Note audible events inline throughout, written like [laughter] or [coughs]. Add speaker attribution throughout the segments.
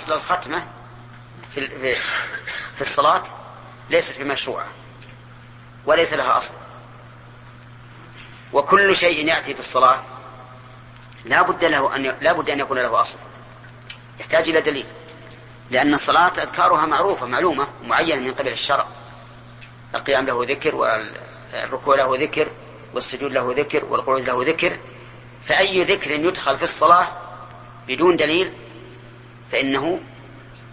Speaker 1: أصل الختمة في في الصلاة ليست بمشروعة وليس لها أصل. وكل شيء يأتي في الصلاة لا بد له أن لا بد أن يكون له أصل. يحتاج إلى دليل. لأن الصلاة أذكارها معروفة معلومة معينة من قبل الشرع. القيام له ذكر والركوع له ذكر والسجود له ذكر والقعود له ذكر. فأي ذكر يدخل في الصلاة بدون دليل فإنه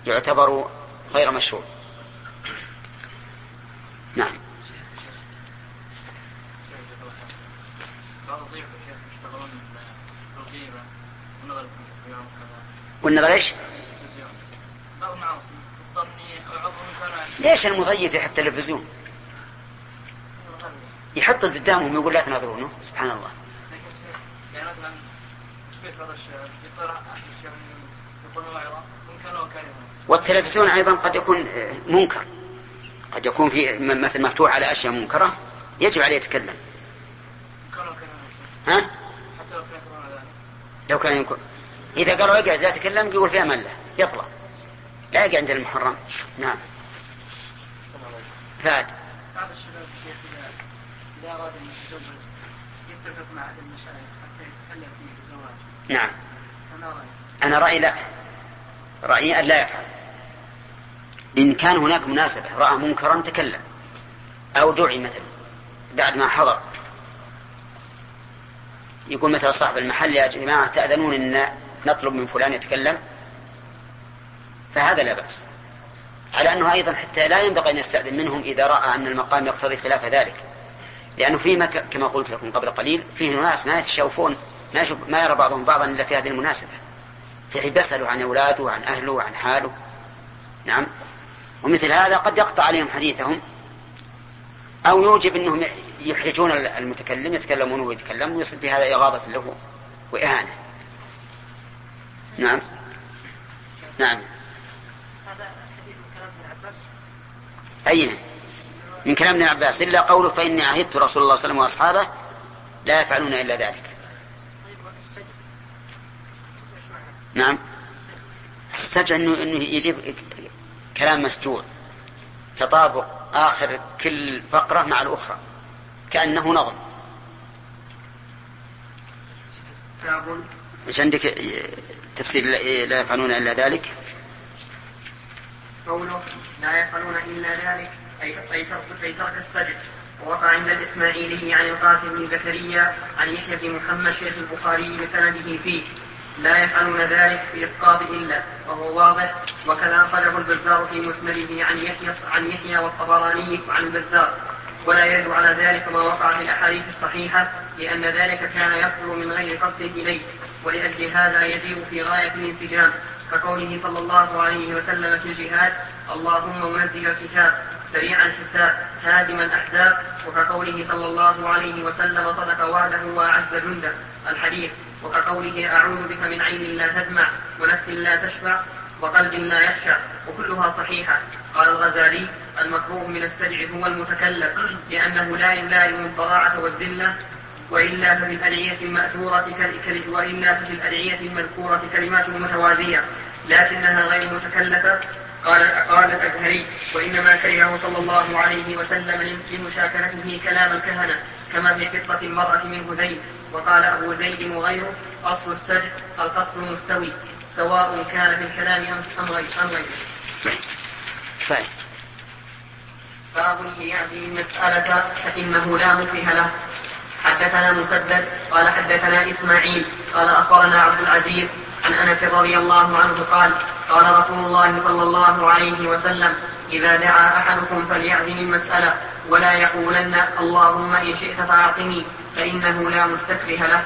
Speaker 1: يعتبر غير مشروع نعم والنظر إيش؟ ليش المضيف يحط التلفزيون؟ يحط قدامهم يقول لا تناظرونه سبحان الله. والتلفزيون أيضا قد يكون منكر. قد يكون في مثل مفتوح على أشياء منكرة يجب عليه يتكلم. ها؟ لو كان يكون إذا قالوا اقعد لا تكلم يقول فيها ملة. يطلع. لا يقعد عند المحرم. نعم. فهد. بعض الشباب إذا أراد أن يتزوج يتفق مع المشايخ حتى يتكلم في الزواج نعم. أنا رأيي لا. رأيي أن لا يفعل. إن كان هناك مناسبة رأى منكرا تكلم. أو دعي مثلا بعد ما حضر. يقول مثلا صاحب المحل يا جماعة تأذنون أن نطلب من فلان يتكلم؟ فهذا لا بأس. على أنه أيضا حتى لا ينبغي أن يستأذن منهم إذا رأى أن المقام يقتضي خلاف ذلك. لأنه في مك... كما قلت لكم قبل قليل فيه ناس ما يتشوفون ما, ما يرى بعضهم بعضا إلا في هذه المناسبة. في بيسألوا عن أولاده وعن أهله وعن حاله. نعم. ومثل هذا قد يقطع عليهم حديثهم أو يوجب أنهم يحرجون المتكلم يتكلمون ويتكلم ويصل في هذا إغاظة له وإهانة. نعم. نعم. أي؟ من كلام ابن عباس. إلا قوله فإني عهدت رسول الله صلى الله عليه وسلم وأصحابه لا يفعلون إلا ذلك. نعم. السجع انه أنه يجيب كلام مسجوع تطابق آخر كل فقرة مع الأخرى. كأنه نظم. إيش عندك؟ تفسير لا يفعلون إلا ذلك؟
Speaker 2: قوله لا يفعلون إلا ذلك أي أي ترك السجد. ووقع عند الإسماعيلي عن القاسم بن زكريا عن يحيى بن محمد شيخ البخاري بسنده فيه. لا يفعلون ذلك بإسقاط إلا وهو واضح. وكذا أخرجه البزار في مسنده عن يحيى عن يحيى والطبراني عن البزار. ولا يدل على ذلك ما وقع في الأحاديث الصحيحة لأن ذلك كان يصدر من غير قصد إليه. ولأجل هذا يجيء في غاية الانسجام كقوله صلى الله عليه وسلم في الجهاد اللهم منزل الكتاب سريع الحساب هازم الأحزاب. وكقوله صلى الله عليه وسلم صدق وعده وأعز جنده. الحديث. وكقوله أعوذ بك من عين لا تدمع ونفس لا تشبع وقلب لا يخشع وكلها صحيحة. قال الغزالي المكروه من السجع هو المتكلم لأنه لا يلائم الضراعة والذلة وإلا ففي الأدعية المأثورة وإلا ففي الأدعية المذكورة كلمات متوازية لكنها غير متكلفة. قال قال الأزهري وإنما كرهه صلى الله عليه وسلم لمشاكلته كلام الكهنة كما في قصة المرأة من هذيل. وقال أبو زيد وغيره أصل السجع القصد المستوي سواء كان في الكلام أم غير أم غيره. باب يعني المسألة فإنه لا مكره له. حدثنا مسدد قال حدثنا إسماعيل قال أخبرنا عبد العزيز عن أنس رضي الله عنه قال قال رسول الله صلى الله عليه وسلم إذا دعا أحدكم فليعزم المسألة ولا يقولن اللهم إن شئت فأعطني. فإنه لا مستكره له.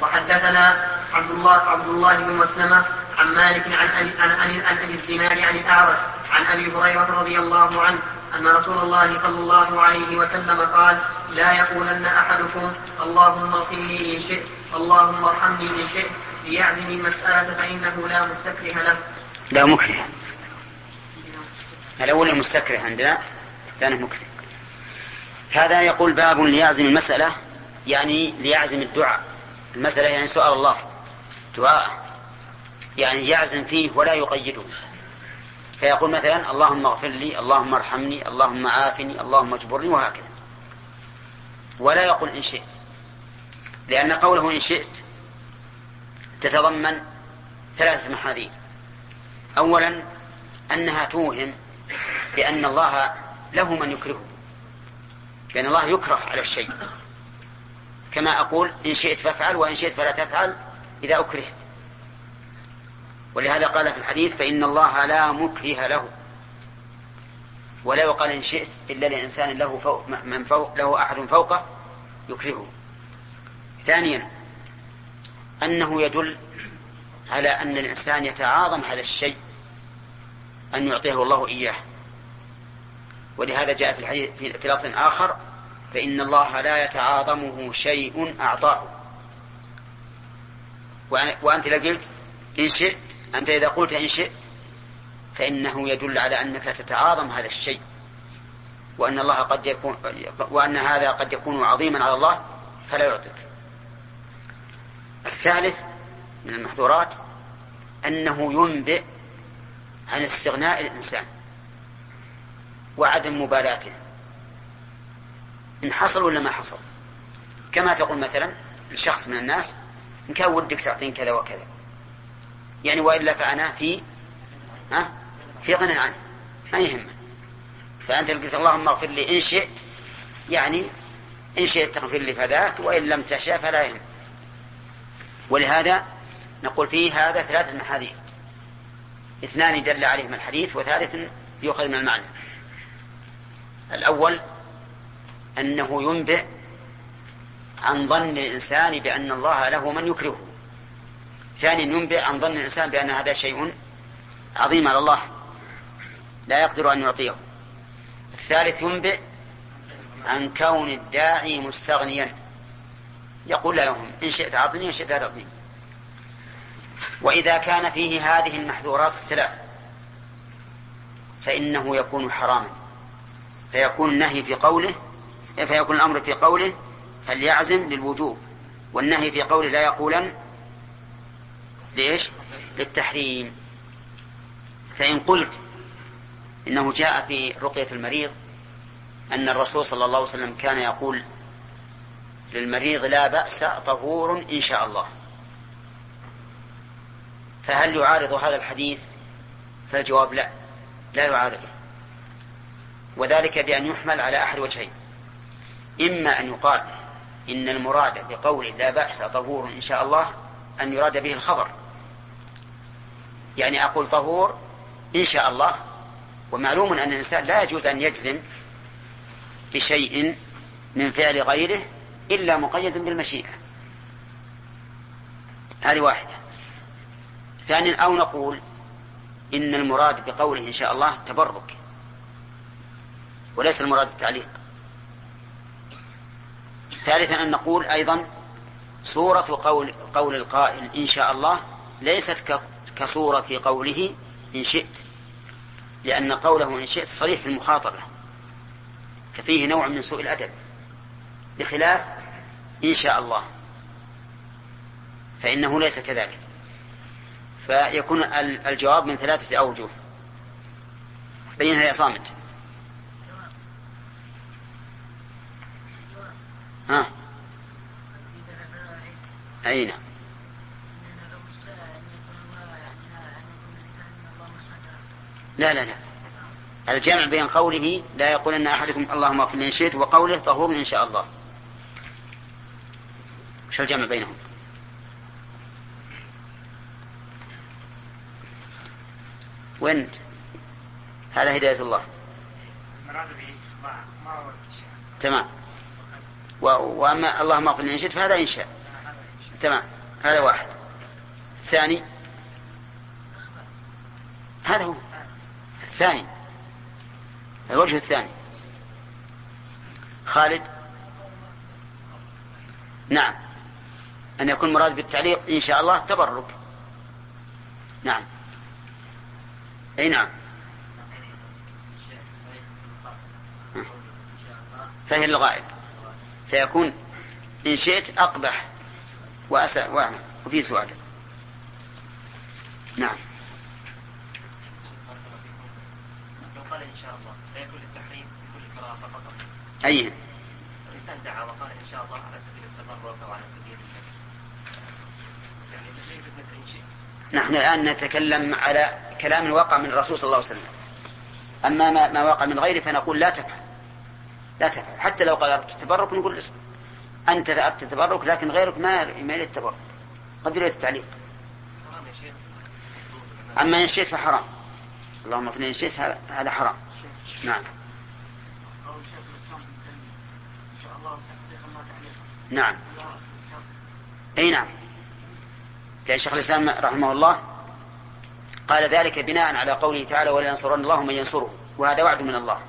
Speaker 2: وحدثنا عبد الله عبد الله بن مسلمة عن مالك عن عن عن, عن أبي الزناد عن الأعرج عن أبي هريرة رضي الله عنه أن رسول الله صلى الله عليه وسلم قال لا يقولن أحدكم اللهم اغفر لي إن شئت اللهم ارحمني إن شئت ليعزم المسألة فإنه لا مستكره له.
Speaker 1: لا مكره. الأول المستكره عندنا الثاني مكره. هذا يقول باب ليعزم المسألة يعني ليعزم الدعاء. المسألة يعني سؤال الله. دعاء. يعني يعزم فيه ولا يقيده. فيقول مثلا اللهم اغفر لي اللهم ارحمني اللهم عافني اللهم اجبرني وهكذا. ولا يقول إن شئت. لأن قوله إن شئت تتضمن ثلاثة محاذير. أولا أنها توهم بأن الله له من يكرهه. بأن الله يكره على الشيء. كما أقول إن شئت فافعل وإن شئت فلا تفعل إذا أكرهت. ولهذا قال في الحديث فإن الله لا مكره له. ولا يقال إن شئت إلا لإنسان له فوق من فوق له أحد فوقه يكرهه. ثانيا أنه يدل على أن الإنسان يتعاظم هذا الشيء أن يعطيه الله إياه. ولهذا جاء في الحديث في لفظ آخر فإن الله لا يتعاظمه شيء أعطاه. وأنت لو قلت إن شئت أنت إذا قلت إن شئت فإنه يدل على أنك تتعاظم هذا الشيء. وأن الله قد يكون وأن هذا قد يكون عظيما على الله فلا يعطيك. الثالث من المحظورات أنه ينبئ عن استغناء الإنسان وعدم مبالاته. إن حصل ولا ما حصل؟ كما تقول مثلا لشخص من الناس إن كان ودك تعطيني كذا وكذا. يعني وإلا فأنا في ها؟ في غنى عنه. ما يهمه. فأنت قلت اللهم اغفر لي إن شئت يعني إن شئت تغفر لي فذاك وإن لم تشاء فلا يهم. ولهذا نقول فيه هذا ثلاثة محاذير. اثنان دل عليهما الحديث وثالث يؤخذ من المعنى. الأول أنه ينبئ عن ظن الإنسان بأن الله له من يكرهه. ثانيا ينبئ عن ظن الإنسان بأن هذا شيء عظيم على الله لا يقدر أن يعطيه. الثالث ينبئ عن كون الداعي مستغنيا. يقول لا يهم إن شئت أعطني وإن شئت لا تعطني. وإذا كان فيه هذه المحذورات الثلاث فإنه يكون حراما. فيكون النهي في قوله فيكون الأمر في قوله فليعزم للوجوب والنهي في قوله لا يقولن ليش للتحريم. فإن قلت إنه جاء في رقية المريض أن الرسول صلى الله عليه وسلم كان يقول للمريض لا بأس طهور إن شاء الله. فهل يعارض هذا الحديث؟ فالجواب لا لا يعارضه. وذلك بأن يحمل على أحد وجهين. إما أن يقال إن المراد بقول لا بأس طهور إن شاء الله أن يراد به الخبر. يعني أقول طهور إن شاء الله ومعلوم أن الإنسان لا يجوز أن يجزم بشيء من فعل غيره إلا مقيد بالمشيئة. هذه واحدة. ثانيا أو نقول إن المراد بقوله إن شاء الله تبرك وليس المراد التعليق ثالثا أن نقول أيضا صورة قول, قول القائل إن شاء الله ليست كصورة قوله إن شئت لأن قوله إن شئت صريح في المخاطبة ففيه نوع من سوء الأدب بخلاف إن شاء الله فإنه ليس كذلك. فيكون الجواب من ثلاثة أوجه. بينها يا صامت. ها. أين لا لا لا. الجمع بين قوله لا يقول إن أحدكم اللهم اغفر لي إن شئت وقوله طهور إن شاء الله. وش الجمع بينهم؟ وانت هذا هداية الله. تمام. وأما اللهم اغفر إن شئت فهذا انشاء تمام. هذا واحد. الثاني. هذا هو. الثاني. الوجه الثاني. خالد. نعم. أن يكون مراد بالتعليق إن شاء الله تبرك. نعم. أي نعم. فهي الغائب فيكون إن شئت أقبح وأسأل وفي سؤال. نعم.
Speaker 3: لو قال إن شاء الله لا يكون للتحريم يكون للكراهه فقط.
Speaker 1: أي؟
Speaker 3: الإنسان دعا وقال إن شاء الله على سبيل التبرك أو على سبيل يعني ليست مثل إن شئت.
Speaker 1: نحن الآن نتكلم على كلام وقع من الرسول صلى الله عليه وسلم. أما ما, ما وقع من غيره فنقول لا تفعل. لا تفعل. حتى لو قال أردت التبرك نقول اسم أنت أردت التبرك لكن غيرك ما يريد التبرك. قد يريد التعليق أما إن شئت فحرام. اللهم إن شئت هذا حرام. نعم. نعم. أي نعم. لأن شيخ الإسلام رحمه الله قال ذلك بناء على قوله تعالى ولا ينصرن الله من ينصره. وهذا وعد من الله.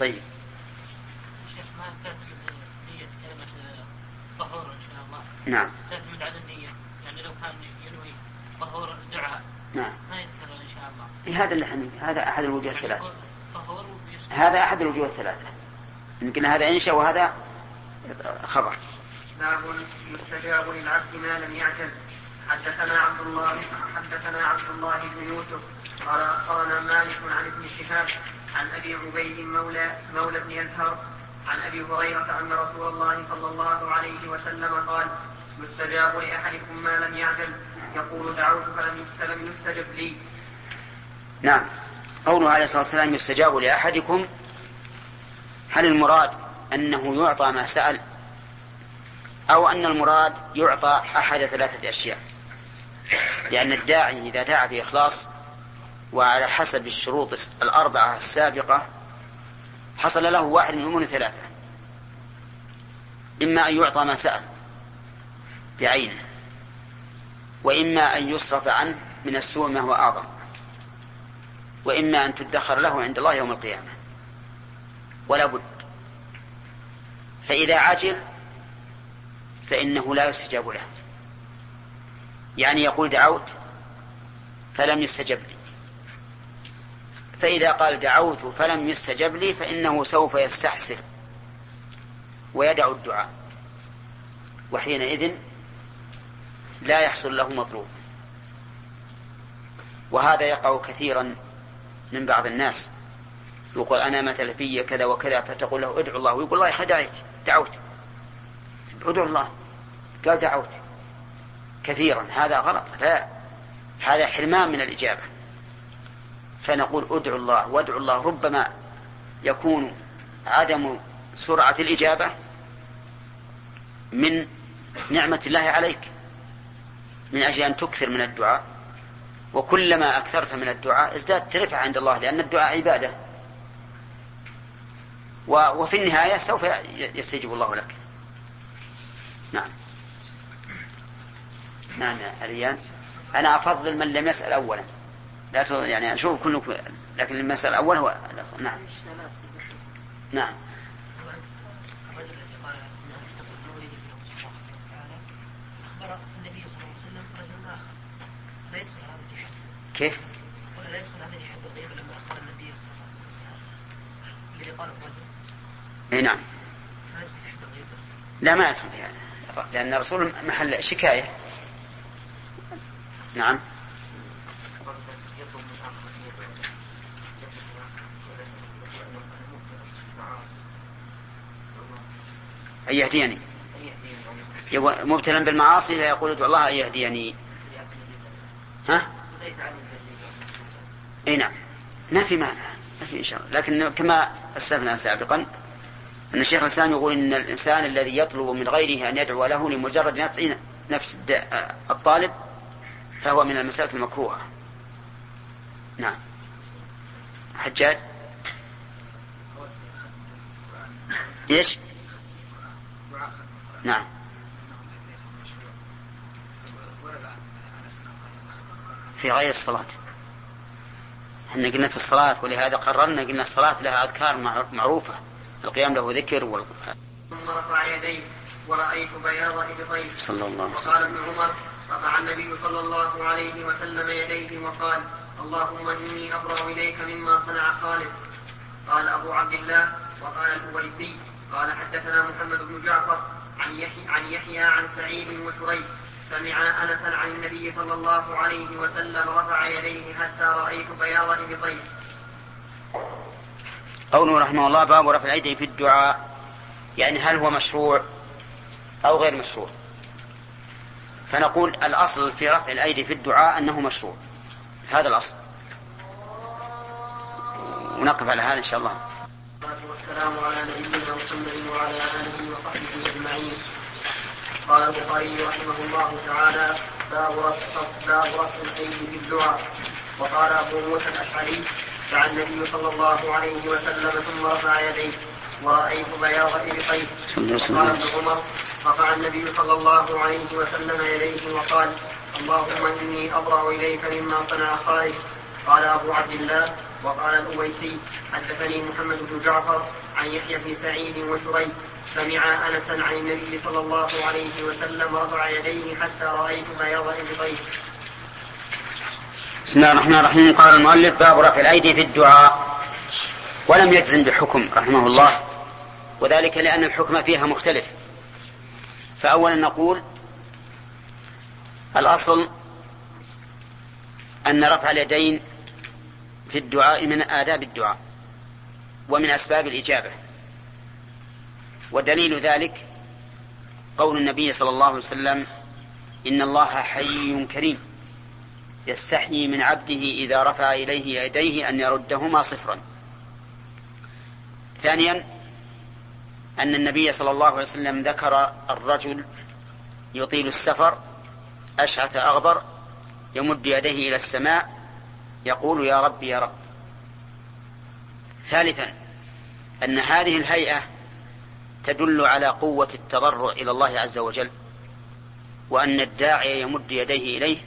Speaker 1: طيب.
Speaker 4: شيخ ما كانت نية كلمة طهور إن شاء الله.
Speaker 1: نعم.
Speaker 4: تعتمد على النية. يعني لو كان ينوي طهور الدعاء
Speaker 1: نعم.
Speaker 4: ما يذكر إن شاء الله.
Speaker 1: إيه هذا اللي هذا أحد الوجوه الثلاثة.
Speaker 4: طهور ويس-
Speaker 1: هذا أحد الوجوه الثلاثة. يمكن هذا إنشاء وهذا خبر.
Speaker 2: باب يستجاب للعبد ما لم يعجل حدثنا عبد الله حدثنا عبد الله بن يوسف. قال أخبرنا مالك عن ابن شهاب. عن أبي عبيد مولى مولى بن ازهر عن أبي هريرة أن رسول الله صلى الله عليه وسلم قال يستجاب لأحدكم ما لم يعجل يقول دعوت فلم فلم يستجب لي.
Speaker 1: نعم. قوله عليه الصلاة والسلام يستجاب لأحدكم. هل المراد أنه يعطى ما سأل؟ أو أن المراد يعطى أحد ثلاثة أشياء؟ لأن الداعي إذا دعا بإخلاص وعلى حسب الشروط الأربعة السابقة حصل له واحد من أمور ثلاثة. إما أن يعطى ما سأل بعينه وإما أن يصرف عنه من السوء ما هو أعظم وإما أن تدخر له عند الله يوم القيامة. ولا بد. فإذا عجل فإنه لا يستجاب له. يعني يقول دعوت فلم يستجب لي. فإذا قال دعوت فلم يستجب لي فإنه سوف يستحسر ويدع الدعاء. وحينئذ لا يحصل له مطلوب. وهذا يقع كثيرا من بعض الناس. يقول أنا مثل في كذا وكذا فتقول له ادعو الله. ويقول الله يخدعك. دعوت. ادعو الله. قال دعوت. كثيرا. هذا غلط. لا. هذا حرمان من الإجابة. فنقول ادعو الله وادعو الله ربما يكون عدم سرعة الإجابة من نعمة الله عليك من أجل أن تكثر من الدعاء. وكلما أكثرت من الدعاء ازدادت رفعة عند الله لأن الدعاء عبادة. وفي النهاية سوف يستجيب الله لك. نعم. نعم يا عليان أنا أفضل من لم يسأل أولا. لا ت- يعني أشوف كلكم لكن لم يسأل أول هو نعم. نعم. كيف؟
Speaker 4: لا يدخل هذا في لما اخبر النبي صلى الله عليه وسلم الذي قاله الرجل
Speaker 1: إي نعم.
Speaker 4: لا
Speaker 1: ما يدخل في هذا لأن الرسول محل شكاية. نعم
Speaker 3: يطلب من اخر
Speaker 1: أن يهديني. يقول مبتلا بالمعاصي فيقول ادعو الله أن يهديني. ها؟ أي نعم. ما في مانع. ما في إن شاء الله. لكن كما أسلفنا سابقا أن الشيخ الإسلام يقول إن الإنسان الذي يطلب من غيره أن يدعو له لمجرد نفع نفس الطالب فهو من المسائل المكروهة. نعم. حجاج؟ إيش؟ نعم. في غير الصلاة. إحنا قلنا في الصلاة ولهذا قررنا قلنا الصلاة لها أذكار مع- معروفة. القيام له ذكر وال...
Speaker 2: ثم رفع يديه ورأيت بياض إبطيه
Speaker 1: صلى الله عليه وسلم.
Speaker 2: وقال ابن عمر رفع النبي صلى الله عليه وسلم يديه وقال اللهم إني أبرأ إليك مما صنع خالد قال أبو عبد الله وقال الأويسي قال حدثنا محمد بن جعفر عن يحيى عن يحيى عن سعيد وشريح سمع انسا عن النبي صلى الله عليه وسلم رفع يديه حتى رأيت بياض ابطيه
Speaker 1: قوله رحمه الله باب رفع الأيدي في الدعاء. يعني هل هو مشروع أو غير مشروع؟ فنقول الأصل في رفع الأيدي في الدعاء أنه مشروع. هذا الأصل. ونقف على هذا إن شاء الله.
Speaker 2: والسلام على نبينا محمد وعلى آله وصحبه أجمعين. قال البخاري رحمه الله تعالى باب رفع الأيدي في الدعاء وقال أبو موسى الأشعري دعا النبي صلى الله عليه وسلم ثم رفع يديه. ورأيت بياض إبطيه
Speaker 1: صلى الله عليه وسلم.
Speaker 2: وقال ابن عمر رفع النبي صلى الله عليه وسلم يديه وقال اللهم إني أبرأ إليك مما صنع خالد قال أبو عبد الله وقال الأويسي حدثني محمد بن جعفر عن يحيى بن سعيد وشريك سمع أنسا عن النبي صلى الله عليه وسلم رفع يديه حتى رأيت بياض إبطيه
Speaker 1: بسم الله الرحمن الرحيم. قال المؤلف باب رفع الأيدي في الدعاء. ولم يجزم بحكم رحمه الله وذلك لأن الحكم فيها مختلف. فأولا نقول الأصل أن رفع اليدين في الدعاء من آداب الدعاء ومن أسباب الإجابة. ودليل ذلك قول النبي صلى الله عليه وسلم إن الله حي كريم يستحيي من عبده إذا رفع إليه يديه أن يردهما صفرا. ثانيا أن النبي صلى الله عليه وسلم ذكر الرجل يطيل السفر أشعث أغبر يمد يديه إلى السماء يقول يا رب يا رب. ثالثا أن هذه الهيئة تدل على قوة التضرع إلى الله عز وجل وأن الداعي يمد يديه إليه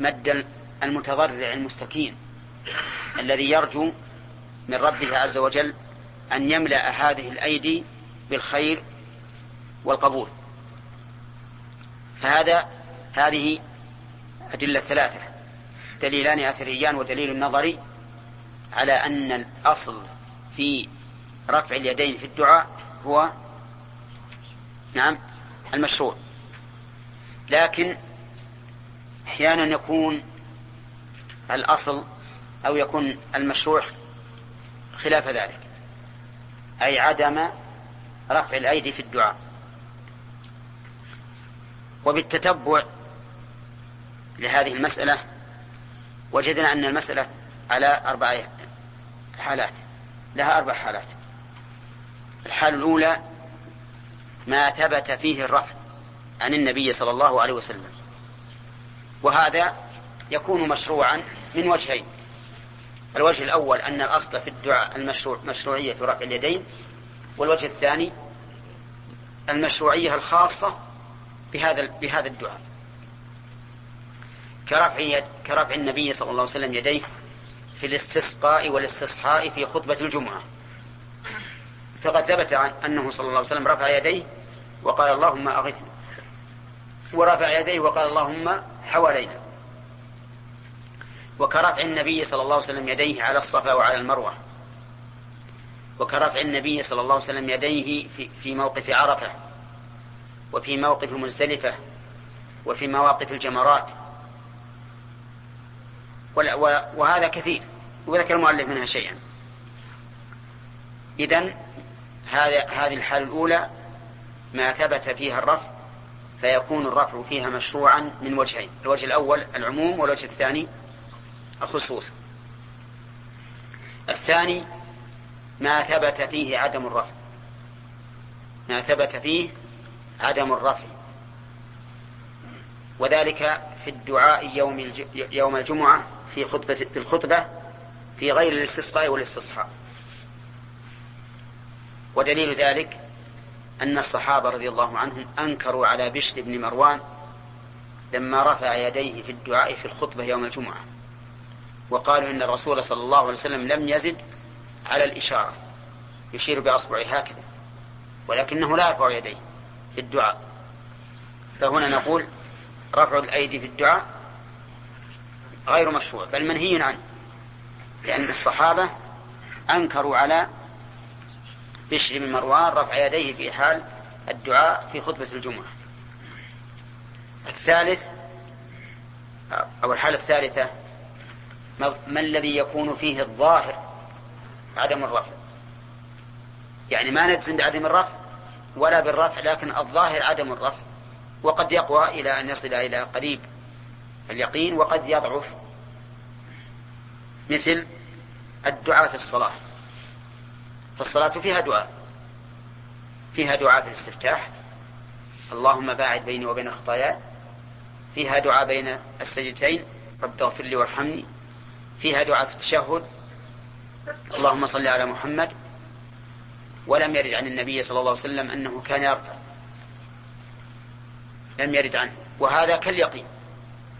Speaker 1: مد المتضرع المستكين الذي يرجو من ربه عز وجل أن يملأ هذه الأيدي بالخير والقبول. فهذا هذه أدلة ثلاثة. دليلان أثريان ودليل نظري على أن الأصل في رفع اليدين في الدعاء هو نعم المشروع. لكن أحيانا يكون الأصل أو يكون المشروع خلاف ذلك أي عدم رفع الأيدي في الدعاء. وبالتتبع لهذه المسألة وجدنا أن المسألة على أربع حالات لها أربع حالات. الحالة الأولى ما ثبت فيه الرفع عن النبي صلى الله عليه وسلم وهذا يكون مشروعا من وجهين. الوجه الأول أن الأصل في الدعاء المشروع مشروعية رفع اليدين والوجه الثاني المشروعية الخاصة بهذا بهذا الدعاء. كرفع يد كرفع النبي صلى الله عليه وسلم يديه في الاستسقاء والاستصحاء في خطبة الجمعة. فقد ثبت أنه صلى الله عليه وسلم رفع يديه وقال اللهم أغثنا. ورفع يديه وقال اللهم حوالينا. وكرفع النبي صلى الله عليه وسلم يديه على الصفا وعلى المروة. وكرفع النبي صلى الله عليه وسلم يديه في, في موقف عرفة. وفي موقف مزدلفة. وفي مواقف الجمرات. وهذا كثير. وذكر المؤلف منها شيئا. إذن هذه الحالة الأولى ما ثبت فيها الرفع فيكون الرفع فيها مشروعا من وجهين. الوجه الأول العموم والوجه الثاني الخصوص. الثاني ما ثبت فيه عدم الرفع. ما ثبت فيه عدم الرفع. وذلك في الدعاء يوم يوم الجمعة في خطبة في الخطبة في غير الاستسقاء والاستصحاء. ودليل ذلك أن الصحابة رضي الله عنهم أنكروا على بشر بن مروان لما رفع يديه في الدعاء في الخطبة يوم الجمعة وقالوا إن الرسول صلى الله عليه وسلم لم يزد على الإشارة يشير بأصبعه هكذا ولكنه لا يرفع يديه في الدعاء. فهنا نقول رفع الأيدي في الدعاء غير مشروع بل منهي عنه. لأن الصحابة أنكروا على بشر بن مروان رفع يديه في حال الدعاء في خطبة الجمعة. الثالث أو الحالة الثالثة ما الذي يكون فيه الظاهر عدم الرفع؟ يعني ما نجزم بعدم الرفع ولا بالرفع لكن الظاهر عدم الرفع. وقد يقوى إلى أن يصل إلى قريب. اليقين وقد يضعف مثل الدعاء في الصلاة. فالصلاة فيها دعاء. فيها دعاء في الاستفتاح. اللهم باعد بيني وبين خطاياي. فيها دعاء بين السجدتين. رب اغفر لي وارحمني. فيها دعاء في التشهد. اللهم صل على محمد. ولم يرد عن النبي صلى الله عليه وسلم أنه كان يرفع. لم يرد عنه. وهذا كاليقين.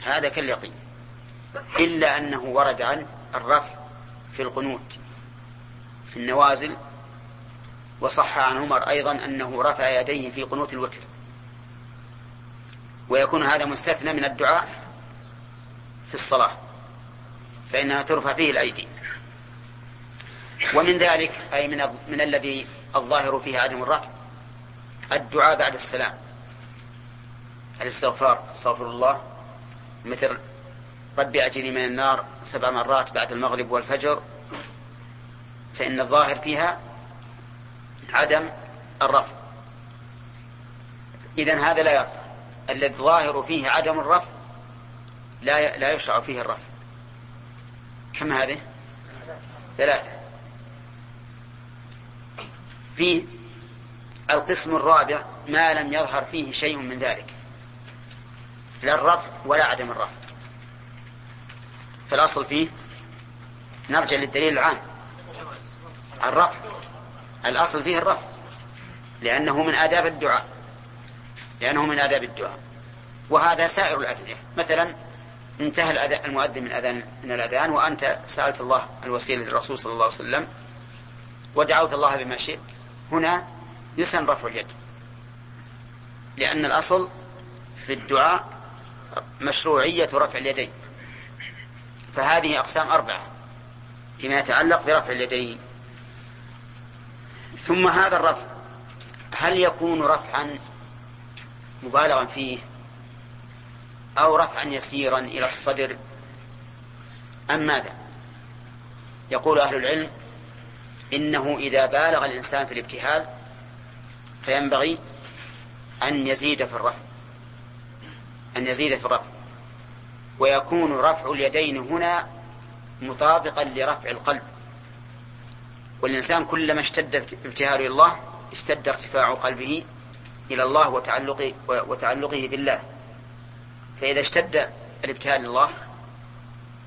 Speaker 1: هذا كاليقين. إلا أنه ورد عن الرفع في القنوت في النوازل وصح عن عمر أيضا أنه رفع يديه في قنوت الوتر. ويكون هذا مستثنى من الدعاء في الصلاة فإنها ترفع فيه الأيدي. ومن ذلك أي من من الذي الظاهر فيه عدم الرفع الدعاء بعد السلام. الاستغفار أستغفر الله. مثل ربي أجري من النار سبع مرات بعد المغرب والفجر فإن الظاهر فيها عدم الرفع إذا هذا لا يرفع الذي الظاهر فيه عدم الرفع لا لا يشرع فيه الرفع كم هذه؟ ثلاثة. فيه القسم الرابع ما لم يظهر فيه شيء من ذلك. لا الرفع ولا عدم الرفع. فالأصل فيه نرجع للدليل العام. الرفع. الأصل فيه الرفع. لأنه من آداب الدعاء. لأنه من آداب الدعاء. وهذا سائر الأدعية. مثلا انتهى المؤذن من أذان من الأذان وأنت سألت الله الوسيلة للرسول صلى الله عليه وسلم ودعوت الله بما شئت. هنا يسن رفع اليد. لأن الأصل في الدعاء مشروعية رفع اليدين. فهذه أقسام أربعة فيما يتعلق برفع اليدين. ثم هذا الرفع هل يكون رفعا مبالغا فيه أو رفعا يسيرا إلى الصدر؟ أم ماذا؟ يقول أهل العلم إنه إذا بالغ الإنسان في الابتهال فينبغي أن يزيد في الرفع. أن يزيد في الرفع. ويكون رفع اليدين هنا مطابقا لرفع القلب. والإنسان كلما اشتد ابتهاله الله اشتد ارتفاع قلبه إلى الله وتعلقه, وتعلقه بالله. فإذا اشتد الابتهال لله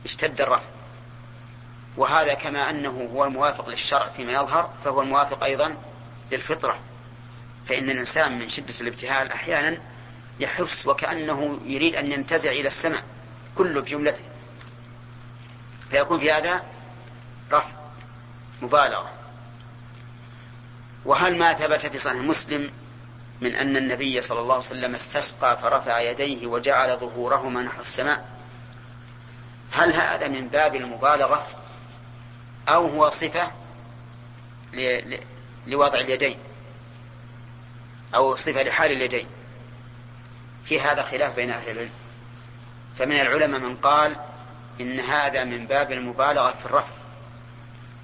Speaker 1: اشتد الرفع. وهذا كما أنه هو الموافق للشرع فيما يظهر فهو الموافق أيضا للفطرة. فإن الإنسان من شدة الابتهال أحيانا يحس وكأنه يريد أن ينتزع إلى السماء كله بجملته. فيكون في هذا رفع مبالغة. وهل ما ثبت في صحيح مسلم من أن النبي صلى الله عليه وسلم استسقى فرفع يديه وجعل ظهورهما نحو السماء؟ هل هذا من باب المبالغة أو هو صفة لوضع اليدين أو صفة لحال اليدين؟ في هذا خلاف بين أهل العلم. فمن العلماء من قال إن هذا من باب المبالغة في الرفع.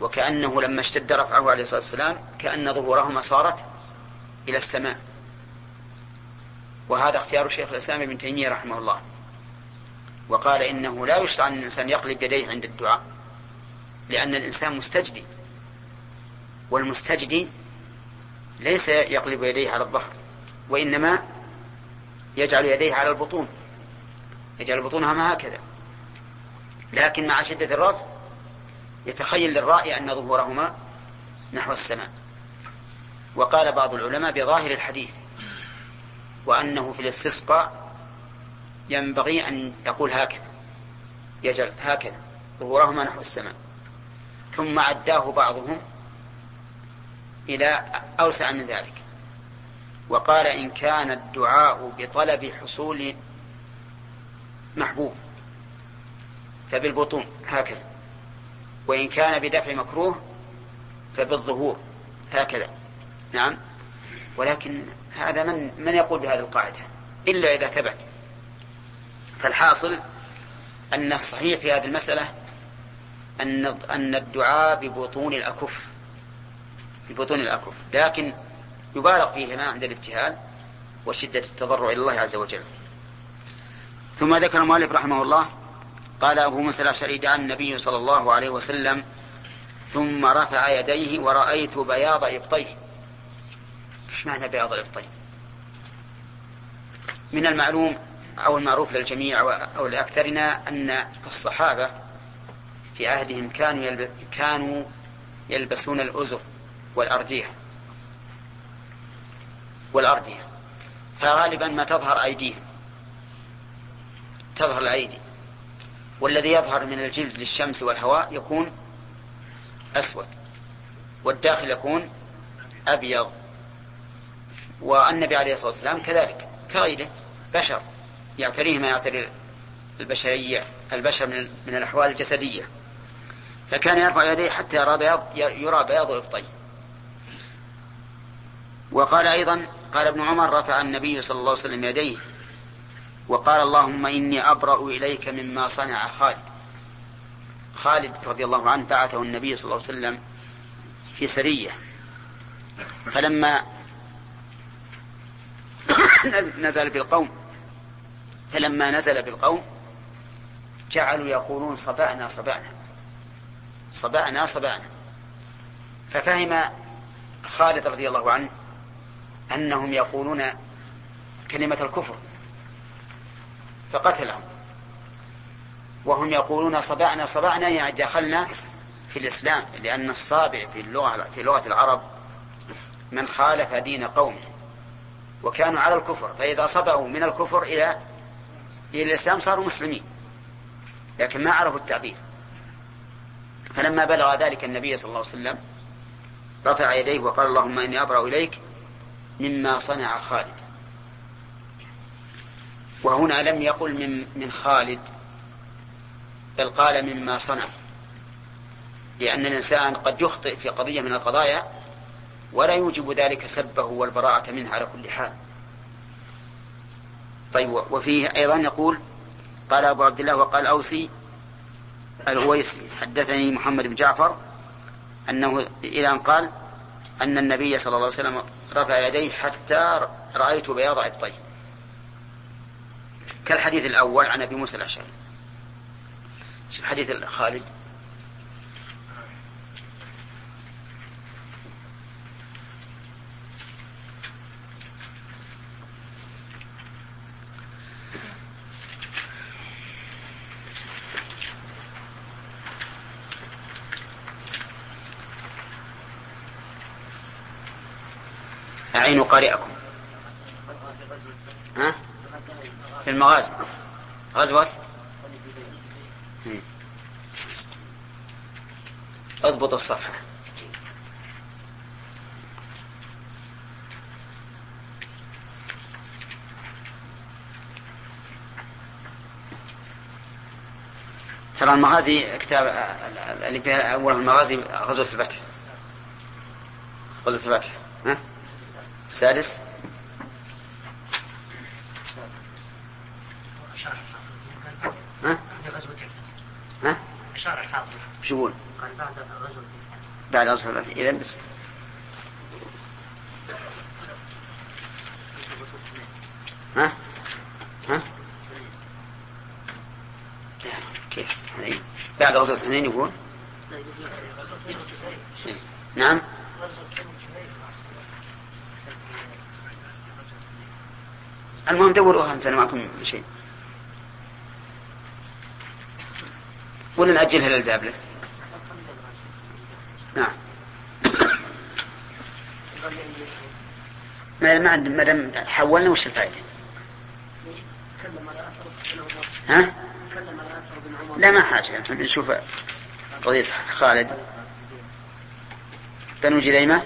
Speaker 1: وكأنه لما اشتد رفعه عليه الصلاة والسلام كأن ظهورهما صارت إلى السماء. وهذا اختيار شيخ الإسلام ابن تيمية رحمه الله. وقال إنه لا يشرع أن الإنسان يقلب يديه عند الدعاء لأن الإنسان مستجدي. والمستجدي ليس يقلب يديه على الظهر وإنما يجعل يديه على البطون. يجعل بطونها هكذا. لكن مع شدة الرفع يتخيل للرائي أن ظهورهما نحو السماء. وقال بعض العلماء بظاهر الحديث وأنه في الاستسقاء ينبغي أن يقول هكذا. يجعل هكذا. ظهورهما نحو السماء. ثم عداه بعضهم إلى أوسع من ذلك. وقال إن كان الدعاء بطلب حصول محبوب فبالبطون هكذا. وإن كان بدفع مكروه فبالظهور هكذا. نعم. ولكن هذا من من يقول بهذه القاعدة؟ إلا إذا ثبت. فالحاصل أن الصحيح في هذه المسألة أن أن الدعاء ببطون الأكف. ببطون الأكف. لكن يبالغ فيهما عند الابتهال وشدة التضرع إلى الله عز وجل. ثم ذكر المؤلف رحمه الله قال أبو موسى الأشعري دعا النبي صلى الله عليه وسلم ثم رفع يديه ورأيت بياض إبطيه. إيش معنى بياض الإبطين من المعلوم أو المعروف للجميع أو لأكثرنا أن الصحابة في عهدهم كانوا يلبس كانوا يلبسون الأزر والأردية. والأردية فغالبا ما تظهر أيديهم. تظهر الأيدي. والذي يظهر من الجلد للشمس والهواء يكون أسود. والداخل يكون أبيض. والنبي عليه الصلاة والسلام كذلك كغيره بشر. يعتريه ما يعتري البشرية البشر من, من الأحوال الجسدية. فكان يرفع يديه حتى يرى بياض يرى بياض إبطيه وقال أيضا قال ابن عمر رفع النبي صلى الله عليه وسلم يديه وقال اللهم إني أبرأ إليك مما صنع خالد. خالد رضي الله عنه بعثه النبي صلى الله عليه وسلم في سرية. فلما [coughs] نزل بالقوم فلما نزل بالقوم جعلوا يقولون صبعنا صبعنا صبعنا صبعنا ففهم خالد رضي الله عنه أنهم يقولون كلمة الكفر فقتلهم. وهم يقولون صبعنا صبعنا يعني دخلنا في الإسلام لأن الصابع في اللغة في لغة العرب من خالف دين قومه وكانوا على الكفر. فإذا صبأوا من الكفر إلى إلى الإسلام صاروا مسلمين لكن ما عرفوا التعبير. فلما بلغ ذلك النبي صلى الله عليه وسلم رفع يديه وقال اللهم إني أبرأ إليك مما صنع خالد. وهنا لم يقل من من خالد بل قال مما صنع. لأن الإنسان قد يخطئ في قضية من القضايا ولا يوجب ذلك سبه والبراءة منه على كل حال. طيب وفيه أيضا يقول قال أبو عبد الله وقال أوسي الأويسي حدثني محمد بن جعفر أنه إلى أن قال أن النبي صلى الله عليه وسلم رفع يديه حتى رأيت بياض إبطيه كالحديث الأول عن أبي موسى الأشعري. شوف حديث خالد. قارئكم ها؟ في المغازي. غزوة. اضبط الصفحة. ترى المغازي كتاب اللي فيها أول المغازي غزوة الفتح. غزوة الفتح. ها؟ السادس ها؟ ها؟ وش يقول؟
Speaker 4: قال بعد غزوة
Speaker 1: بعد غزوة إذا بس ها؟ ها؟ كيف؟ بعد غزوة حنين يقول؟ نعم المهم دوروها أنا معكم شيء. ولا نأجلها للزابلة نعم. ما ما ما دام حولنا وش الفائدة؟ ها؟ لا ما حاجة. إحنا بنشوف قضية خالد. بنو جذيمة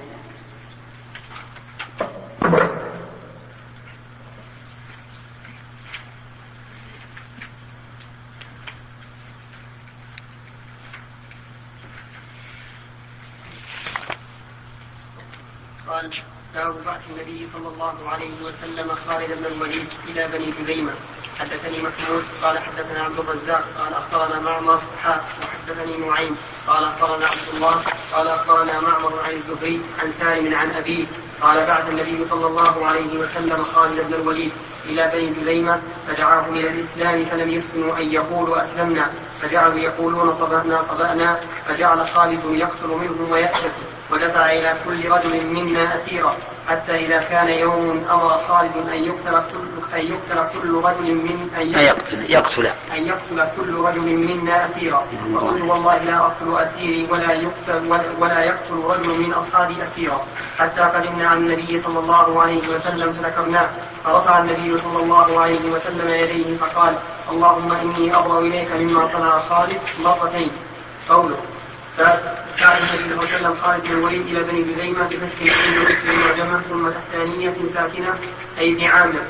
Speaker 2: قال باب بعث النبي صلى الله عليه وسلم خالد بن الوليد إلى بني جذيمه حدثني محمود قال حدثنا عبد الرزاق قال أخبرنا معمر حاء وحدثني نعيم قال أخبرنا عبد الله قال أخبرنا معمر عن الزهري عن سالم عن أبيه قال بعث النبي صلى الله عليه وسلم خالد بن الوليد إلى بني جذيمه فدعاهم إلى الإسلام فلم يحسنوا أن يقولوا أسلمنا فجعلوا يقولون صبأنا صبأنا فجعل خالد يقتل منهم ويأسف ودفع إلى كل رجل منا أسيرا حتى إذا كان يوم أمر خالد أن يقتل كل أن يقتل كل رجل من أن
Speaker 1: يقتل يقتل.
Speaker 2: أن يقتل كل رجل منا أسيرا. فقلت والله لا أقتل أسيري ولا يقتل ولا يقتل رجل من أصحابي أسيرا. حتى قدمنا عن النبي صلى الله عليه وسلم فذكرناه. فرفع النبي صلى الله عليه وسلم يديه فقال اللهم إني أبرأ إليك مما صنع خالد مرتين. قوله. فكان النبي صلى الله عليه وسلم خالد بن الوليد إلى بني جذيمة بفتح العين واسم وجمع ثم تحتانية ساكنة أي ابن عامر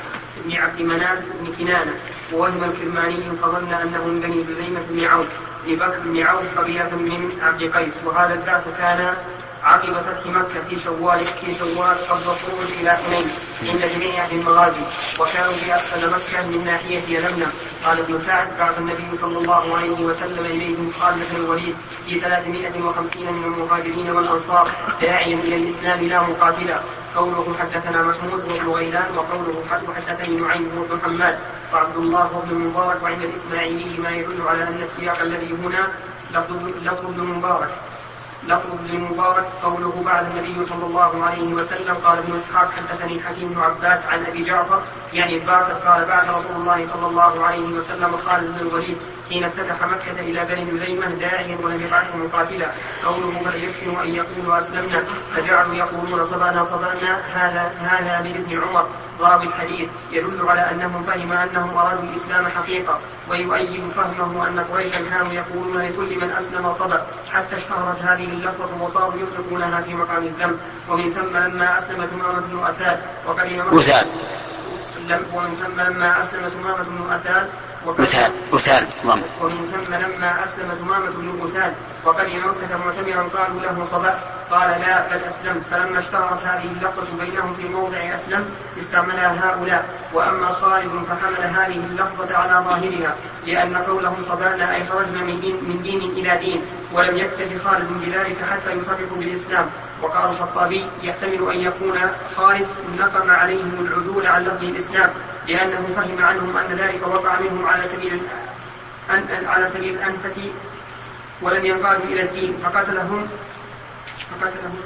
Speaker 2: بن عبد مناف بن كنانة. ووهم الكرماني فظن أنه من بني جذيمة بن عوف بن بكر بن عوف قبيلة من عبد قيس. وهذا البعث كان عقب فتح مكة في شوال في شوال الخروج إلى حنين عند جميع أهل المغازي وكانوا بأسفل مكة من ناحية يلملم قال ابن سعد بعث النبي صلى الله عليه وسلم إليهم خالد بن الوليد في 350 من المهاجرين والأنصار داعيا إلى الإسلام لا مقاتلا قوله حدثنا محمود بن غيلان وقوله حدثني نعيم بن حماد. وعبد الله بن المبارك وعند الإسماعيلي ما يدل على أن السياق الذي هنا لفظ ابن المبارك لفظ ابن المبارك قوله بعد النبي صلى الله عليه وسلم قال ابن إسحاق حدثني حكيم بن عباد عن أبي جعفر يعني الباقر قال بعد رسول الله صلى الله عليه وسلم خالد بن الوليد حين افتتح مكة إلى بني جذيمة داعيا ولم يبعثه مقاتلا. قوله بل يحسن أن يقولوا أسلمنا. فجعلوا يقولون صبانا صبانا هذا هذا من ابن عمر. راوي الحديث. يدل على أنه فهم أنهم أرادوا الإسلام حقيقة. ويؤيد فهمه أن قريشا كانوا يقولون لكل من أسلم صبا حتى اشتهرت هذه اللفظة وصاروا يطلقونها في مقام الذنب. ومن ثم لما أسلم ثمامة بن أثاد. وقدم ومن ثم لما أسلم ثمامة بن أثاد
Speaker 1: مثال مثال ضم.
Speaker 2: ومن ثم لما أسلم ثمامة بن مثال وقدم مكة معتمرا قالوا له صباح. قال لا بل أسلمت. فلما اشتهرت هذه اللقطة بينهم في موضع أسلم استعملها هؤلاء. وأما خالد فحمل هذه اللفظة على ظاهرها لأن قوله صبانا أي خرجنا من دين من دين إلى دين ولم يكتف خالد بذلك حتى يصرح بالإسلام. وقال الخطابي يحتمل أن يكون خالد نقم عليهم العدول عن لفظ الإسلام لأنه فهم عنهم أن ذلك وقع منهم على سبيل أن على سبيل الأنفة ولم ينقادوا إلى الدين فقتلهم فقتلهم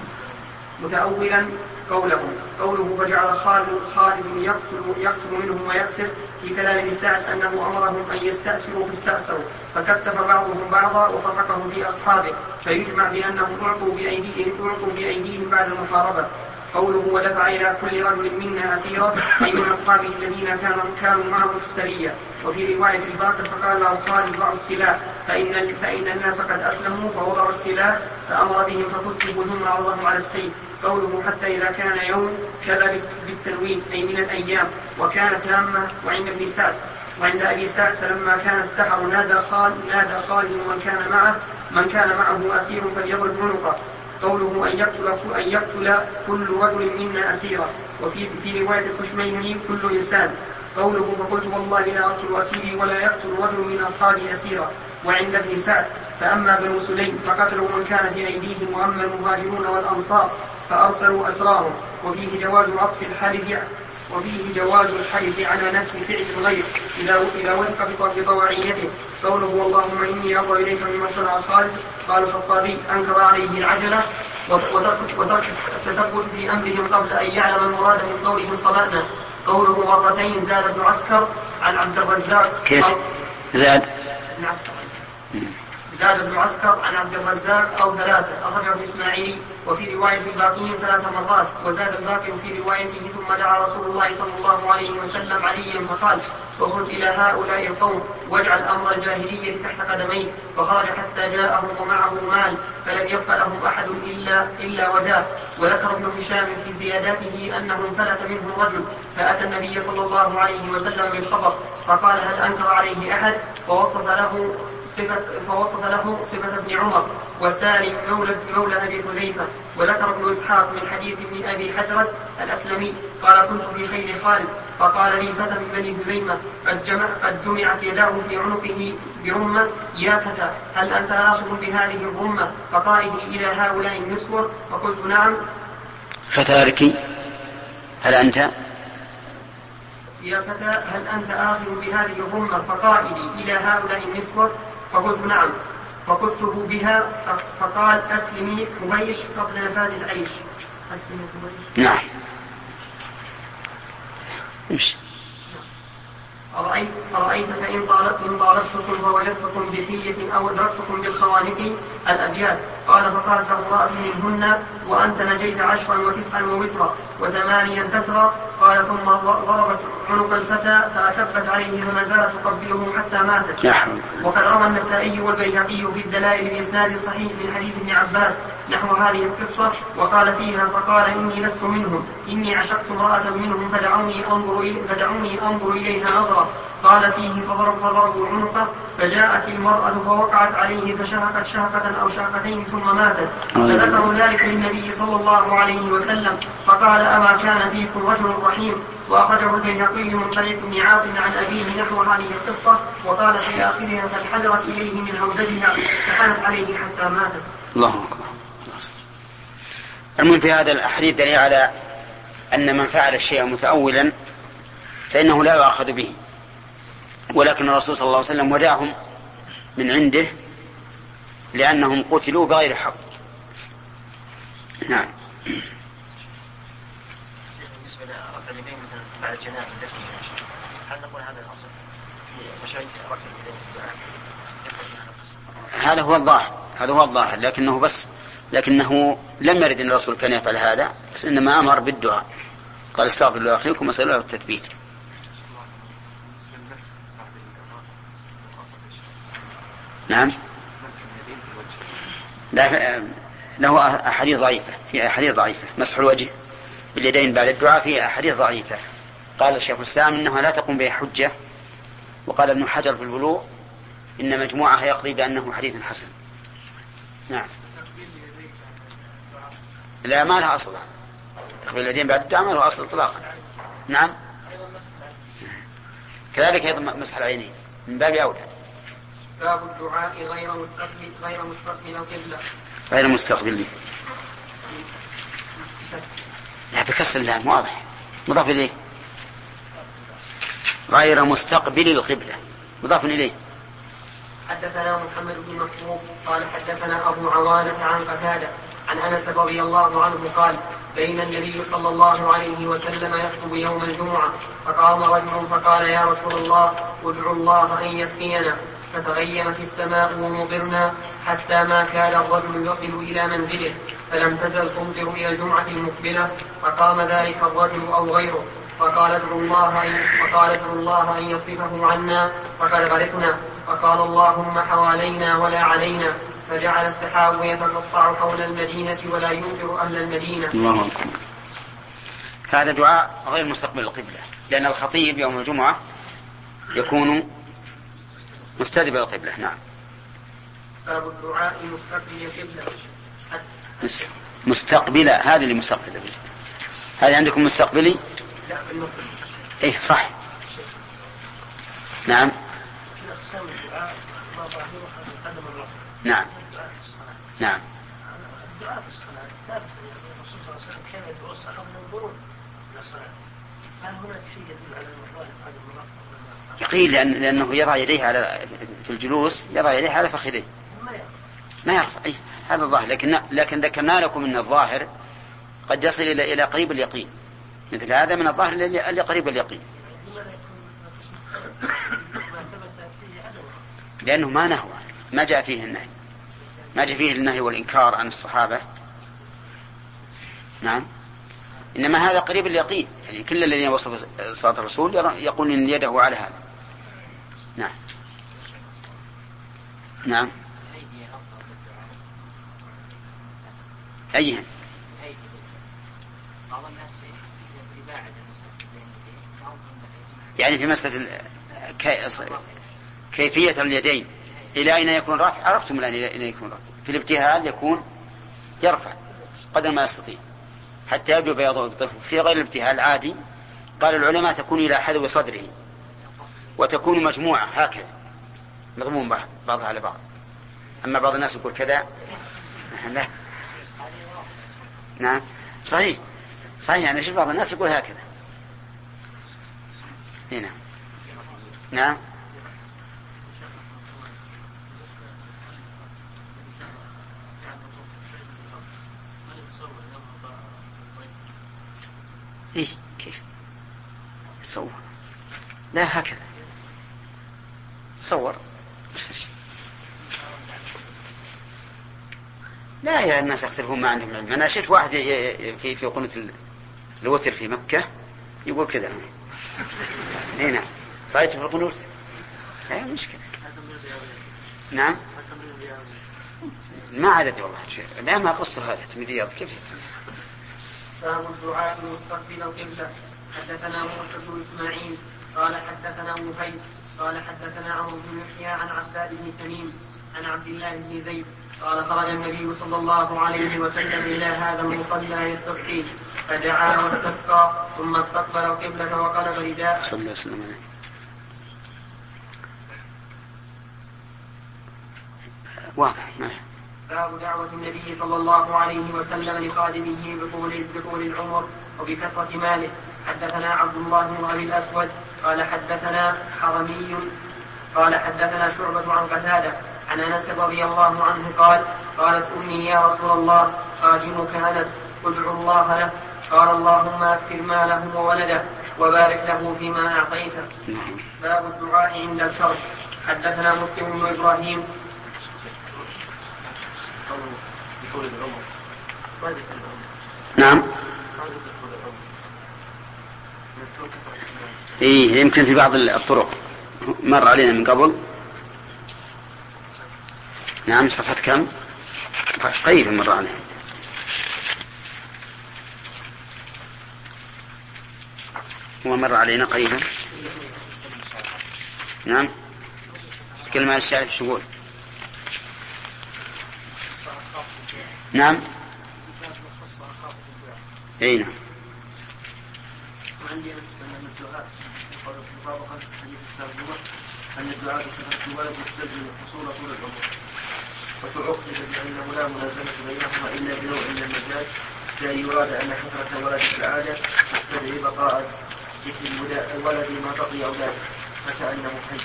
Speaker 2: متأولا قوله. قوله فجعل خالد خالد يقتل يقتل منهم ويأسر في كلام ابن سعد أنه أمرهم أن يستأسروا فاستأسروا. فكتف بعضهم بعضا وفرقهم في أصحابه. فيجمع بأنهم أعطوا بايديهم أعطوا بأيديهم بعد المحاربة. قوله ودفع إلى كل رجل منا أسيرا أي من أصحابه الذين كانوا كانوا معه في السرية. وفي رواية الباقر فقال له خالد ضعوا السلاح. فإن فإن الناس قد أسلموا فوضعوا السلاح فأمر بهم فكتبوا ثم عرضهم على السيف. قوله حتى إذا كان يوم كذا بالتنوين أي من الأيام وكانت تامة وعند ابن سعد وعند أبي سعد فلما كان السحر نادى خالد نادى خالد ومن كان معه من كان معه أسير فليضرب عنقه. قوله أن يقتل أن يقتل كل رجل منا أسيرا. وفي في رواية الكشميهني كل إنسان. قوله فقلت والله لا أقتل أسيري ولا يقتل رجل من أصحابي أسيرا. وعند ابن سعد فأما بنو سليم فقتلوا من كان في أيديهم وأما المهاجرون والأنصار. فأرسلوا أسرارهم وفيه جواز عطف الحلف وفيه جواز الحلف على نفي فعل الغير. إذا إذا وفق بطواعيته قوله اللهم إني أبر إليك مما صنع خالد. قال الخطابي أنكر عليه العجلة وترك التثبت في أمرهم قبل أن يعلم المراد من قولهم صلاتنا قوله مرتين زاد ابن عسكر عن عبد الرزاق.
Speaker 1: كيف؟ زاد.
Speaker 2: ابن عسكر. زاد ابن عسكر عن عبد الرزاق أو ثلاثة. أخرجه الإسماعيلي وفي رواية الباقي ثلاث مرات وزاد الباقي في روايته ثم دعا رسول الله صلى الله عليه وسلم عليا فقال أخرج إلى هؤلاء القوم واجعل أمر الجاهلية تحت قدميه فخرج حتى جاءهم ومعه مال فلم يبق لهم أحد إلا إلا وجاه. وذكر ابن هشام في زياداته أنه انفلت منه رجل فأتى النبي صلى الله عليه وسلم بالخبر. فقال هل أنكر عليه أحد؟ فوصف له صفة فوصف له صفة ابن عمر وسالم مولى مولى أبي حذيفة وذكر ابن إسحاق من حديث ابن أبي حجرة الأسلمي قال كنت في خير خالد فقال لي فتى من بني هذيمة قد, جمع قد جمعت يداه في عنقه برمة يا فتى هل أنت آخذ بهذه الرمة؟ فقائدي إلى هؤلاء النسوة فقلت نعم.
Speaker 1: فتارك هل أنت؟
Speaker 2: يا فتى هل أنت آخذ بهذه الرمة فقائدي إلى هؤلاء النسوة؟ فقلت نعم. فقلته بها فقال أسلمي حبيش قبل نفاذ العيش. أسلمي حبيش
Speaker 1: نعم. امشي
Speaker 2: أرأيت أرأيت فإن طالبتكم فوجدتكم بحية أو أدركتكم بالخوانق الأبيات. قال فقالت امرأة منهن وأنت نجيت عشرا وتسعا ووترا وثمانيا تترى قال ثم ضربت عنق الفتى فأكبت عليه فما زالت تقبله حتى ماتت. وقد روى النسائي والبيهقي في الدلائل بإسناد صحيح من حديث ابن عباس نحو هذه القصة وقال فيها فقال إني لست منهم إني عشقت امرأة منهم فدعوني أنظر فدعوني أنظر إليها نظرة. قال فيه فضرب فضربوا عنقه فجاءت المرأة فوقعت عليه فشهقت شهقة أو شهقتين ثم ماتت. فذكروا ذلك للنبي صلى الله عليه وسلم فقال أما كان فيكم رجل رحيم؟ وأخرجه البيهقي من طريق ابن عاصم عن أبيه نحو هذه القصة وقال في آخرها فانحدرت إليه من هودجها فحنت عليه حتى ماتت.
Speaker 1: الله أكبر. المهم في هذا الحديث دليل على أن من فعل الشيء متأولا فإنه لا يؤاخذ به. ولكن الرسول صلى الله عليه وسلم وداهم من عنده لأنهم قتلوا بغير حق. نعم.
Speaker 3: بالنسبة لرفع اليدين مثلا بعد الجنازة دفن هل نقول هذا الأصل في رفع اليدين في الدعاء؟
Speaker 1: هذا هو الظاهر هذا هو الظاهر لكنه بس لكنه لم يرد إن الرسول كان يفعل هذا بس إنما أمر بالدعاء. قال استغفروا لاخيكم واسالوا له التثبيت. نعم. لا له أحاديث ضعيفة في أحاديث ضعيفة مسح الوجه باليدين بعد الدعاء في أحاديث ضعيفة. قال الشيخ الإسلام إنها لا تقوم به حجة وقال ابن حجر في البلوغ إن مجموعها يقضي بأنه حديث حسن. نعم. لا ما لها أصل. تقبيل اليدين بعد الدعاء ما له أصل إطلاقا. نعم. كذلك أيضا مسح العينين من باب أولى.
Speaker 2: باب الدعاء غير مستقبل غير مستقبل القبلة.
Speaker 1: غير مستقبل. لا بكسر اللام واضح. مضاف إليه. غير مستقبل القبلة. مضاف إليه.
Speaker 2: حدثنا محمد بن مكتوب قال حدثنا أبو عوانة عن قتادة عن أنس رضي الله عنه قال بين النبي صلى الله عليه وسلم يخطب يوم الجمعة فقام رجل فقال يا رسول الله ادعو الله أن يسقينا. فتغيمت السماء ومطرنا حتى ما كاد الرجل يصل إلى منزله فلم تزل تمطر إلى الجمعة المقبلة فقام ذلك الرجل أو غيره. فقال ادعوا الله أن فقال ادعوا الله أن يصرفه عنا فقد غرقنا. فقال اللهم حوالينا ولا علينا. فجعل السحاب يتقطع حول المدينة ولا يمطر أهل المدينة.
Speaker 1: الله هذا دعاء غير مستقبل القبلة لأن الخطيب يوم الجمعة يكون مستدبر القبلة نعم.
Speaker 2: باب الدعاء مستقبل القبلة
Speaker 1: مس- مستقبلة هذه اللي مستقبلة هذه عندكم مستقبلي؟
Speaker 2: لا بالنصب
Speaker 1: إيه صح. نعم.
Speaker 4: في أقسام الدعاء ما ظاهرها عدم الرفع
Speaker 1: نعم.
Speaker 4: الدعاء في الصلاة
Speaker 1: نعم.
Speaker 4: الدعاء في الصلاة ثابت. الرسول صلى الله عليه وسلم كان يدعو الصحابة ينظرون إلى الصلاة. فهل هناك شيء يدل على أن الظاهر عدم الرفع ولا لا؟
Speaker 1: قيل لأن لأنه يضع يديه على في الجلوس يضع يديه على فخذيه
Speaker 4: ما يعرف.
Speaker 1: أي هذا الظاهر. لكن لكن ذكرنا لكم أن الظاهر قد يصل إلى إلى قريب اليقين. مثل هذا من الظاهر اللي قريب اليقين. لأنه ما نهوى. ما جاء فيه النهي. ما جاء فيه النهي والإنكار عن الصحابة. نعم. إنما هذا قريب اليقين. يعني كل الذين وصفوا صلاة الرسول يقول إن يده على هذا نعم نعم
Speaker 3: الأيدي أفضل بالدعاء
Speaker 1: أيهن
Speaker 3: الأيدي بعض الناس يباعد المستقبل بين يديه بعضهم لا يجب
Speaker 1: يعني في مسألة كيفية اليدين. إلى أين يكون رافع عرفتم الآن إلى أين يكون رافع في الابتهال يكون يرفع قدر ما يستطيع. حتى يبدو بياضه الطفل في غير الابتهال عادي. قال العلماء تكون إلى حذو صدره. وتكون مجموعة هكذا. مضمون بعض- بعضها على بعض. أما بعض الناس يقول كذا [laughs] لا. نعم. صحيح. صحيح أنا شوف بعض الناس يقول هكذا. هنا نعم. إيه كيف؟ تصور لا هكذا. تصور وش الشيء؟ لا يا الناس يختلفون ما عندهم علم أنا شفت واحد في في ال- الوتر في مكة يقول كذا. إي نعم. رايت في القنوت؟ لا مشكله نعم؟ ما عادت والله لا ما قصر هذا الرياض كيف؟
Speaker 2: باب الدعاء مستقبل القبلة حدثنا موسى بن إسماعيل. قال حدثنا مهيب. قال حدثنا عمرو بن يحيى عن عباد بن تميم عن عبد الله بن زيد. قال خرج النبي صلى الله عليه وسلم إلى هذا المصلى يستسقي فدعا واستسقى ثم استقبل القبلة وقلب رداءه
Speaker 1: صلى الله عليه وسلم. واضح ما
Speaker 2: باب دعوة النبي صلى الله عليه وسلم لخادمه بطول بطول العمر وبكثرة ماله. حدثنا عبد الله بن أبي الأسود قال حدثنا حرمي قال حدثنا شعبة عن قتادة عن انس رضي الله عنه قال قالت أمي يا رسول الله خادمك انس ادعو الله له. قال اللهم أكثر ماله وولده وبارك له فيما
Speaker 1: أعطيته.
Speaker 2: باب الدعاء عند الكرب حدثنا مسلم بن
Speaker 3: إبراهيم.
Speaker 1: نعم. إيه يمكن في بعض الطرق. مر علينا من قبل. نعم صفحة كم؟ قريب مر علينا هو مر علينا قريبا. نعم. تكلم عن الشارع شو يقول؟ نعم. إي نعم.
Speaker 3: وعندي أن الدعاء. قال في مطابقة حديث أن الدعاء. يستلزم الحصول طول العمر وتعقد بأنه لا ملازمة بينهما إلا بنوع من المجاز لا يراد أن كثرة الولد في العادة تستدعي بقاء ذكر الولد ما بقي أولاده فكأنه حي.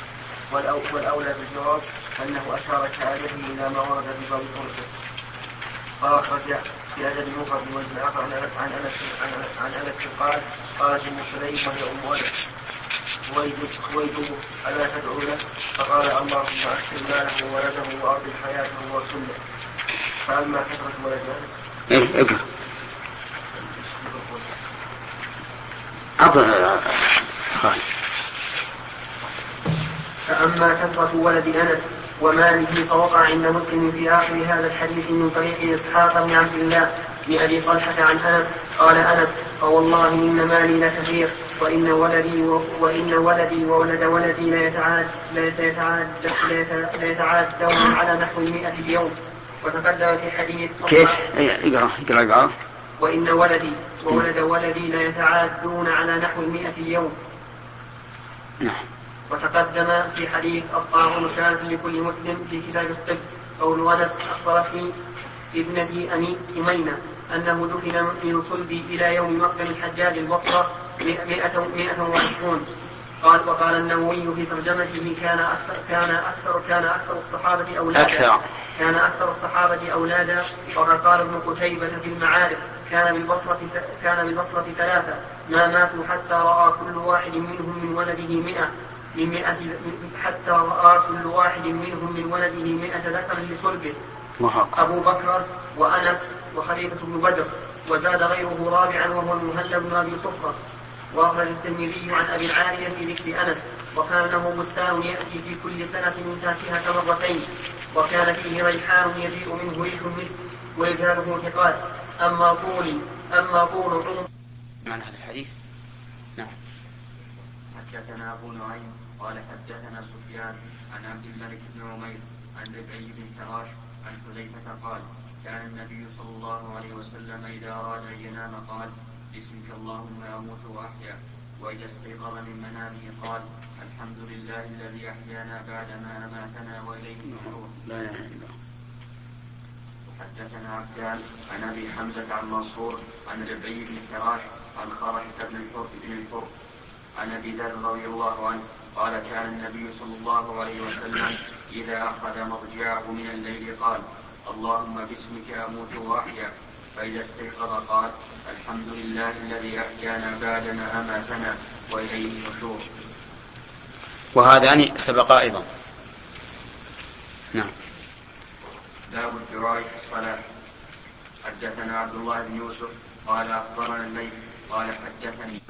Speaker 3: والأو- والأولى بالجواب أنه أشار كعادته إلى ما ورد في باب طرقه. فأخرج في أدب المفرد من وجه آخر عن أنس عن أنس قال أم سليم وهي أم ولد خويد ألا تدعو له فقال اللهم أكثر ماله وولده وأرض حياته وسنه. فأما كثرة ولد أنس
Speaker 1: إيه اقرأ. أعطنا خالد.
Speaker 2: فأما كثرة ولد أنس وماله فوقع عند مسلم في آخر هذا الحديث من طريق إسحاق بن عبد الله بن أبي طلحة عن أنس. قال أنس فوالله إن مالي لكثير وإن ولدي و... وإن ولدي وولد ولدي ليتعاد ليتعاد ليتعادون على نحو المئة اليوم. وتقدم في حديث
Speaker 1: كيف؟ إيه، اقرأ اقرأ العبارة
Speaker 2: وإن ولدي وولد ولدي ليتعادون على نحو المئة اليوم
Speaker 1: نعم.
Speaker 2: وتقدم في حديث الطاعون شاذ لكل مسلم في كتاب الطب قول أنس أخبرتني ابنتي أمي أمينة. أنه دفن من صلبي إلى يوم مقدم الحجاج البصرة مئة مئة وعشرون. قال وقال النووي في ترجمته كان أكثر كان أكثر كان أكثر الصحابة أولادا.
Speaker 1: أكثر.
Speaker 2: كان أكثر الصحابة أولادا. وقد قال ابن قتيبة في المعارف كان بالبصرة كان بالبصرة ثلاثة ما ماتوا حتى رأى كل واحد منهم من ولده مئة من مئة حتى رأى كل واحد منهم من ولده مئة ذكر لصلبه. أبو بكر وأنس وخليفة بن بدر وزاد غيره رابعا وهو المهلب بن أبي صفرة وأخرج الترمذي عن أبي العالية في ذكر أنس وكان له بستان يأتي في كل سنة من فاكهة مرتين وكان فيه ريحان يجيء منه ريح المسك ورجاله ثقات. أما طول أما طول عمر.
Speaker 1: معنى هذا الحديث؟ نعم.
Speaker 3: حدثنا أبو نعيم
Speaker 5: قال حدثنا سفيان عن عبد الملك بن عمير عن ربعي بن حراش عن حذيفة قال كان النبي صلى الله عليه وسلم إذا أراد أن ينام قال باسمك اللهم أموت وأحيا. وإذا استيقظ من منامه قال الحمد لله الذي أحيانا بعدما أماتنا وإليه النشور.
Speaker 1: لا إله إلا الله.
Speaker 5: حدثنا عبدان عن أبي حمزة عن منصور عن ربعي بن فراش عن خرجة بن الحر بن الحر. عن أبي ذر رضي الله عنه قال كان النبي صلى الله عليه وسلم إذا أخذ مضجعه من الليل قال اللهم باسمك أموت وأحيا فإذا استيقظ قال الحمد لله الذي أحيانا بعدما أماتنا وإليه النشور.
Speaker 1: وهذان سبقا أيضا. نعم.
Speaker 5: باب الدعاء في الصلاة. حدثنا عبد الله بن يوسف قال أخبرنا الليث قال حدثني.